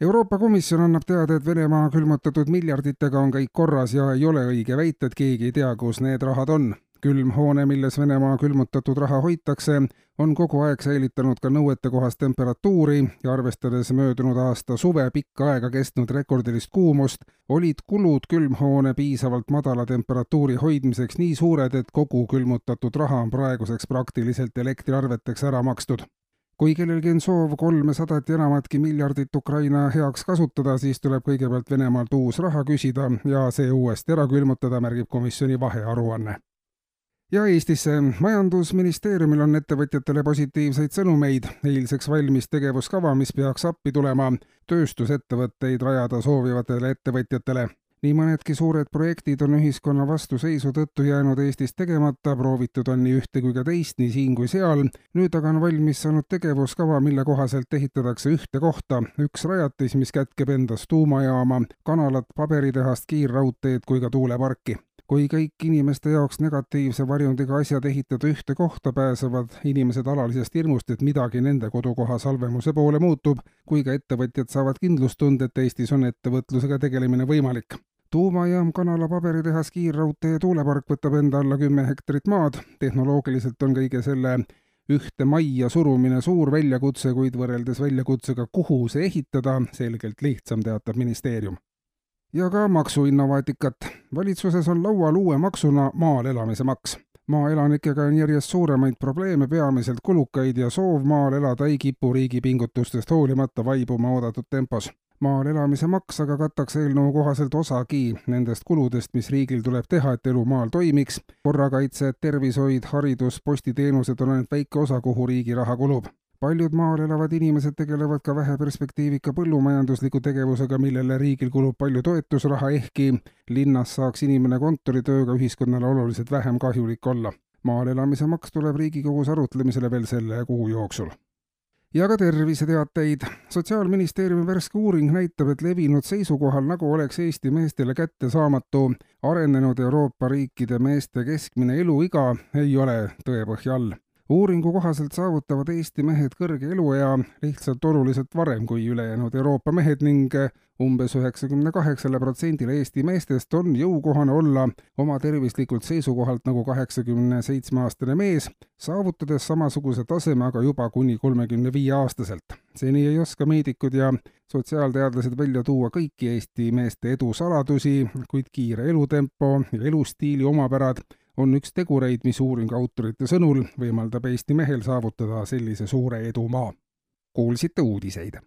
Euroopa Komisjon annab teada, et Venemaa külmutatud miljarditega on kõik korras ja ei ole õige väita, et keegi ei tea, kus need rahad on. külmhoone, milles Venemaa külmutatud raha hoitakse, on kogu aeg säilitanud ka nõuetekohast temperatuuri ja arvestades möödunud aasta suve pikka aega kestnud rekordilist kuumust, olid kulud külmhoone piisavalt madala temperatuuri hoidmiseks nii suured, et kogu külmutatud raha on praeguseks praktiliselt elektriarveteks ära makstud kui kellelgi on soov kolmesadat ja enamatki miljardit Ukraina heaks kasutada, siis tuleb kõigepealt Venemaalt uus raha küsida ja see uuesti ära külmutada, märgib komisjoni vahearuanne. ja Eestisse. majandusministeeriumil on ettevõtjatele positiivseid sõnumeid. eilseks valmis tegevuskava, mis peaks appi tulema tööstusettevõtteid rajada soovivatele ettevõtjatele nii mõnedki suured projektid on ühiskonna vastuseisu tõttu jäänud Eestis tegemata, proovitud on nii ühte kui ka teist, nii siin kui seal. nüüd aga on valmis saanud tegevuskava, mille kohaselt ehitatakse ühte kohta. Üks rajatis, mis kätkeb endas tuumajaama, kanalat, paberitehast, kiirraudteed kui ka tuuleparki. Kui kõik inimeste jaoks negatiivse varjundiga asjad ehitada ühte kohta, pääsevad inimesed alalisest hirmust, et midagi nende kodukoha salvemuse poole muutub, kui ka ettevõtjad saavad kindlustunde, et Eestis on ettevõtlusega tegelemine võimalik tuumajaam, kanala, paberitehas, kiirraudtee tuulepark võtab enda alla kümme hektarit maad. tehnoloogiliselt on kõige selle ühte majja surumine suur väljakutse, kuid võrreldes väljakutsega, kuhu see ehitada, selgelt lihtsam, teatab ministeerium. ja ka maksuinnovaatikat. valitsuses on laual uue maksuna maal elamise maks maaelanikega on järjest suuremaid probleeme, peamiselt kulukaid ja soov maal elada ei kipu riigi pingutustest hoolimata vaibuma oodatud tempos maal elamise maks aga kataks eelnõu kohaselt osagi nendest kuludest, mis riigil tuleb teha, et elu maal toimiks. korrakaitse, tervishoid, haridus, postiteenused on ainult väike osa, kuhu riigi raha kulub. Paljud maal elavad inimesed tegelevad ka väheperspektiivika põllumajandusliku tegevusega, millele riigil kulub palju toetusraha, ehkki linnas saaks inimene kontoritööga ühiskonnale oluliselt vähem kahjulik olla. maal elamise maks tuleb Riigikogus arutlemisele veel selle kuu jooksul ja ka terviseteateid. sotsiaalministeeriumi värske uuring näitab, et levinud seisukohal, nagu oleks Eesti meestele kättesaamatu arenenud Euroopa riikide meeste keskmine eluiga, ei ole tõepõhja all uuringu kohaselt saavutavad Eesti mehed kõrge eluea lihtsalt oluliselt varem kui ülejäänud Euroopa mehed ning umbes üheksakümne kaheksale protsendile Eesti meestest on jõukohane olla oma tervislikult seisukohalt nagu kaheksakümne seitsme aastane mees, saavutades samasuguse taseme aga juba kuni kolmekümne viie aastaselt. seni ei oska meedikud ja sotsiaalteadlased välja tuua kõiki Eesti meeste edu saladusi, kuid kiire elutempo ja elustiili omapärad on üks tegureid, mis uuringu autorite sõnul võimaldab Eesti mehel saavutada sellise suure edumaa. kuulsite uudiseid